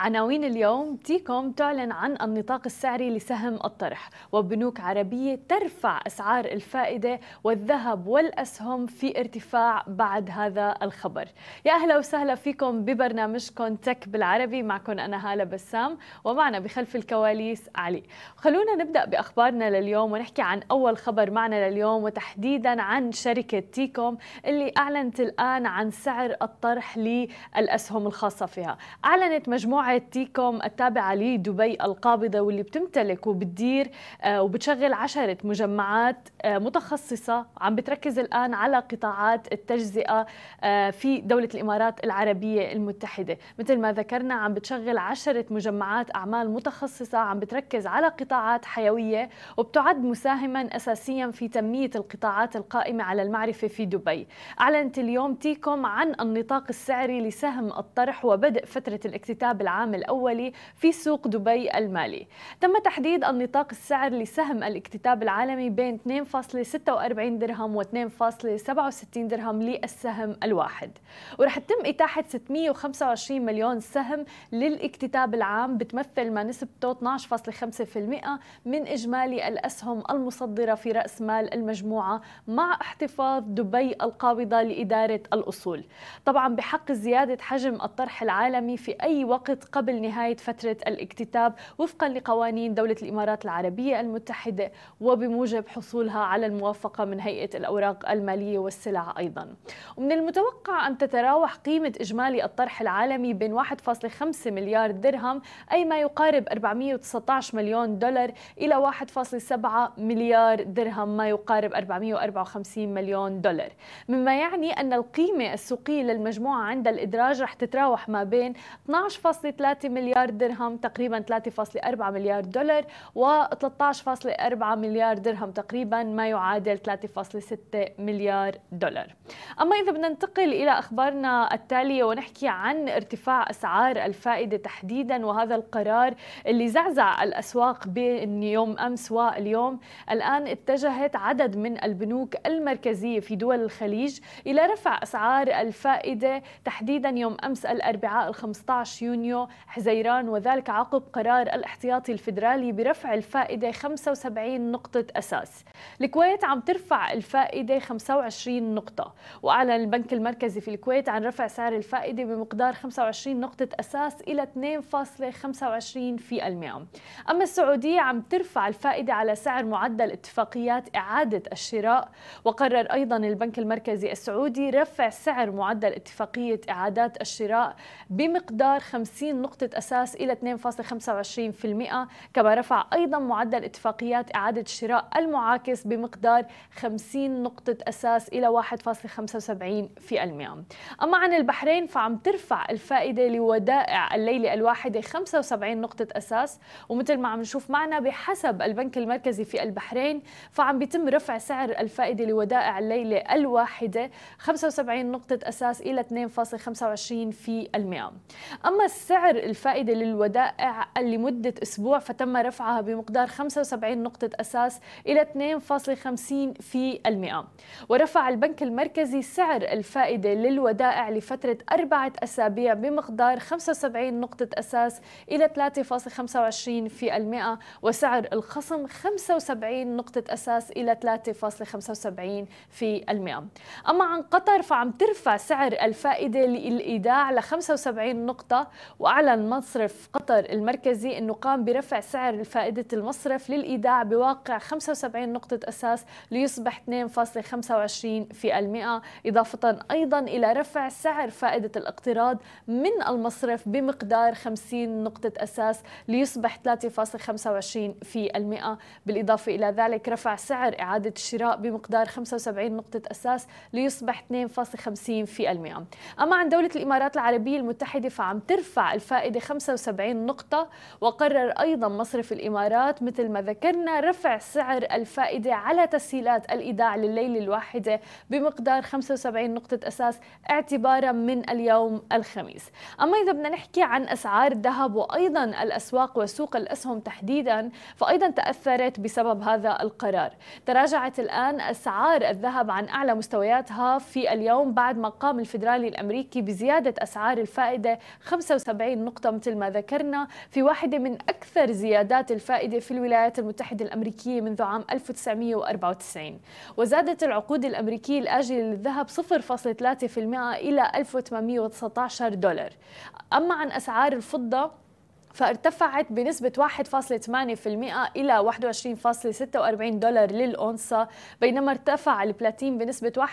عناوين اليوم تيكوم تعلن عن النطاق السعري لسهم الطرح وبنوك عربية ترفع أسعار الفائدة والذهب والأسهم في ارتفاع بعد هذا الخبر. يا أهلا وسهلا فيكم ببرنامجكم تك بالعربي معكم أنا هالة بسام ومعنا بخلف الكواليس علي. خلونا نبدأ بأخبارنا لليوم ونحكي عن أول خبر معنا لليوم وتحديدا عن شركة تيكوم اللي أعلنت الآن عن سعر الطرح للأسهم الخاصة فيها. أعلنت مجموعة تيكوم التابعة لدبي القابضة واللي بتمتلك وبتدير آه، وبتشغل عشرة مجمعات آه، متخصصة عم بتركز الآن على قطاعات التجزئة آه، في دولة الإمارات العربية المتحدة. مثل ما ذكرنا عم بتشغل عشرة مجمعات أعمال متخصصة عم بتركز على قطاعات حيوية وبتعد مساهما أساسيا في تنمية القطاعات القائمة على المعرفة في دبي. أعلنت اليوم تيكوم عن النطاق السعري لسهم الطرح وبدء فترة الاكتتاب العام. العام الأولي في سوق دبي المالي. تم تحديد النطاق السعر لسهم الاكتتاب العالمي بين 2.46 درهم و 2.67 درهم للسهم الواحد. ورح تتم إتاحة 625 مليون سهم للاكتتاب العام بتمثل ما نسبته 12.5% من إجمالي الأسهم المصدرة في رأس مال المجموعة مع احتفاظ دبي القابضة لإدارة الأصول. طبعا بحق زيادة حجم الطرح العالمي في أي وقت قبل نهاية فترة الاكتتاب وفقا لقوانين دولة الإمارات العربية المتحدة وبموجب حصولها على الموافقة من هيئة الأوراق المالية والسلع أيضا. ومن المتوقع أن تتراوح قيمة إجمالي الطرح العالمي بين 1.5 مليار درهم أي ما يقارب 419 مليون دولار إلى 1.7 مليار درهم ما يقارب 454 مليون دولار. مما يعني أن القيمة السوقية للمجموعة عند الإدراج رح تتراوح ما بين 12.3 3 مليار درهم تقريبا 3.4 مليار دولار و 13.4 مليار درهم تقريبا ما يعادل 3.6 مليار دولار. أما إذا بدنا ننتقل إلى أخبارنا التالية ونحكي عن ارتفاع أسعار الفائدة تحديدا وهذا القرار اللي زعزع الأسواق بين يوم أمس واليوم الآن اتجهت عدد من البنوك المركزية في دول الخليج إلى رفع أسعار الفائدة تحديدا يوم أمس الأربعاء 15 يونيو حزيران وذلك عقب قرار الاحتياطي الفيدرالي برفع الفائدة 75 نقطة أساس. الكويت عم ترفع الفائدة 25 نقطة. وأعلن البنك المركزي في الكويت عن رفع سعر الفائدة بمقدار 25 نقطة أساس إلى 2.25 في المئة أما السعودية عم ترفع الفائدة على سعر معدل اتفاقيات إعادة الشراء. وقرر أيضا البنك المركزي السعودي رفع سعر معدل اتفاقية إعادات الشراء بمقدار 50 نقطة أساس إلى 2.25% كما رفع أيضا معدل اتفاقيات إعادة الشراء المعاكس بمقدار 50 نقطة أساس إلى 1.75% أما عن البحرين فعم ترفع الفائدة لودائع الليلة الواحدة 75 نقطة أساس ومثل ما عم نشوف معنا بحسب البنك المركزي في البحرين فعم بيتم رفع سعر الفائدة لودائع الليلة الواحدة 75 نقطة أساس إلى 2.25% أما السعر سعر الفائدة للودائع لمدة أسبوع فتم رفعها بمقدار 75 نقطة أساس إلى 2.50 في المئة. ورفع البنك المركزي سعر الفائدة للودائع لفترة أربعة أسابيع بمقدار 75 نقطة أساس إلى 3.25 في المئة. وسعر الخصم 75 نقطة أساس إلى 3.75 في المئة. أما عن قطر فعم ترفع سعر الفائدة للإيداع ل 75 نقطة. وأعلن مصرف قطر المركزي أنه قام برفع سعر فائدة المصرف للإيداع بواقع 75 نقطة أساس ليصبح 2.25 في المئة. إضافة أيضا إلى رفع سعر فائدة الاقتراض من المصرف بمقدار 50 نقطة أساس ليصبح 3.25 في المئة. بالإضافة إلى ذلك رفع سعر إعادة الشراء بمقدار 75 نقطة أساس ليصبح 2.50 في المئة. أما عن دولة الإمارات العربية المتحدة فعم ترفع الفائدة 75 نقطة وقرر أيضا مصرف الإمارات مثل ما ذكرنا رفع سعر الفائدة على تسهيلات الإيداع لليلة الواحدة بمقدار 75 نقطة أساس اعتبارا من اليوم الخميس. أما إذا بدنا نحكي عن أسعار الذهب وأيضا الأسواق وسوق الأسهم تحديدا فأيضا تأثرت بسبب هذا القرار. تراجعت الآن أسعار الذهب عن أعلى مستوياتها في اليوم بعد ما قام الفدرالي الأمريكي بزيادة أسعار الفائدة 75 نقطة مثل ما ذكرنا في واحدة من أكثر زيادات الفائدة في الولايات المتحدة الأمريكية منذ عام 1994 وزادت العقود الأمريكية الآجلة للذهب 0.3% إلى 1819 دولار. أما عن أسعار الفضة فارتفعت بنسبة 1.8% إلى 21.46 دولار للأونصة بينما ارتفع البلاتين بنسبة 1.3%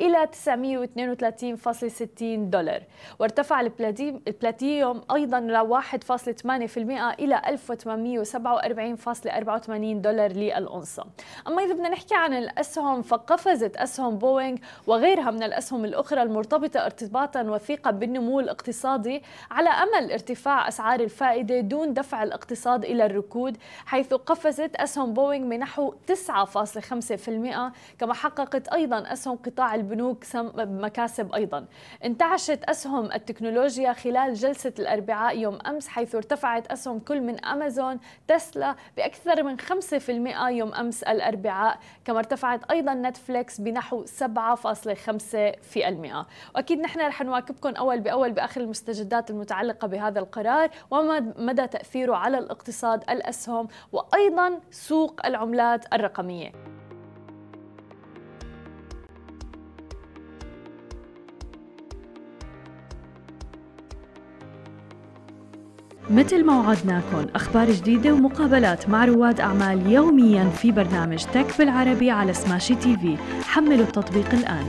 إلى 932.60 دولار. وارتفع البلاتيوم أيضا ل 1.8% إلى 1847.84 دولار للأونصة أما إذا بدنا نحكي عن الأسهم فقفزت أسهم بوينغ وغيرها من الأسهم الأخرى المرتبطة ارتباطا وثيقا بالنمو الاقتصادي على أمل ارتفاع أسعار الفائدة دون دفع الاقتصاد إلى الركود حيث قفزت أسهم بوينغ بنحو 9.5% كما حققت أيضا أسهم قطاع البنوك مكاسب أيضا. انتعشت أسهم التكنولوجيا خلال جلسة الأربعاء يوم أمس حيث ارتفعت أسهم كل من أمازون تسلا بأكثر من 5% يوم أمس الأربعاء كما ارتفعت أيضا نتفليكس بنحو 7.5% وأكيد نحن رح نواكبكم أول بأول بآخر المستجدات المتعلقة بهذا القرار وما مدى تأثيره على الاقتصاد الأسهم وأيضا سوق العملات الرقمية. مثل ما وعدناكم أخبار جديدة ومقابلات مع رواد أعمال يوميا في برنامج تك بالعربي على سماشي تي في. حملوا التطبيق الآن.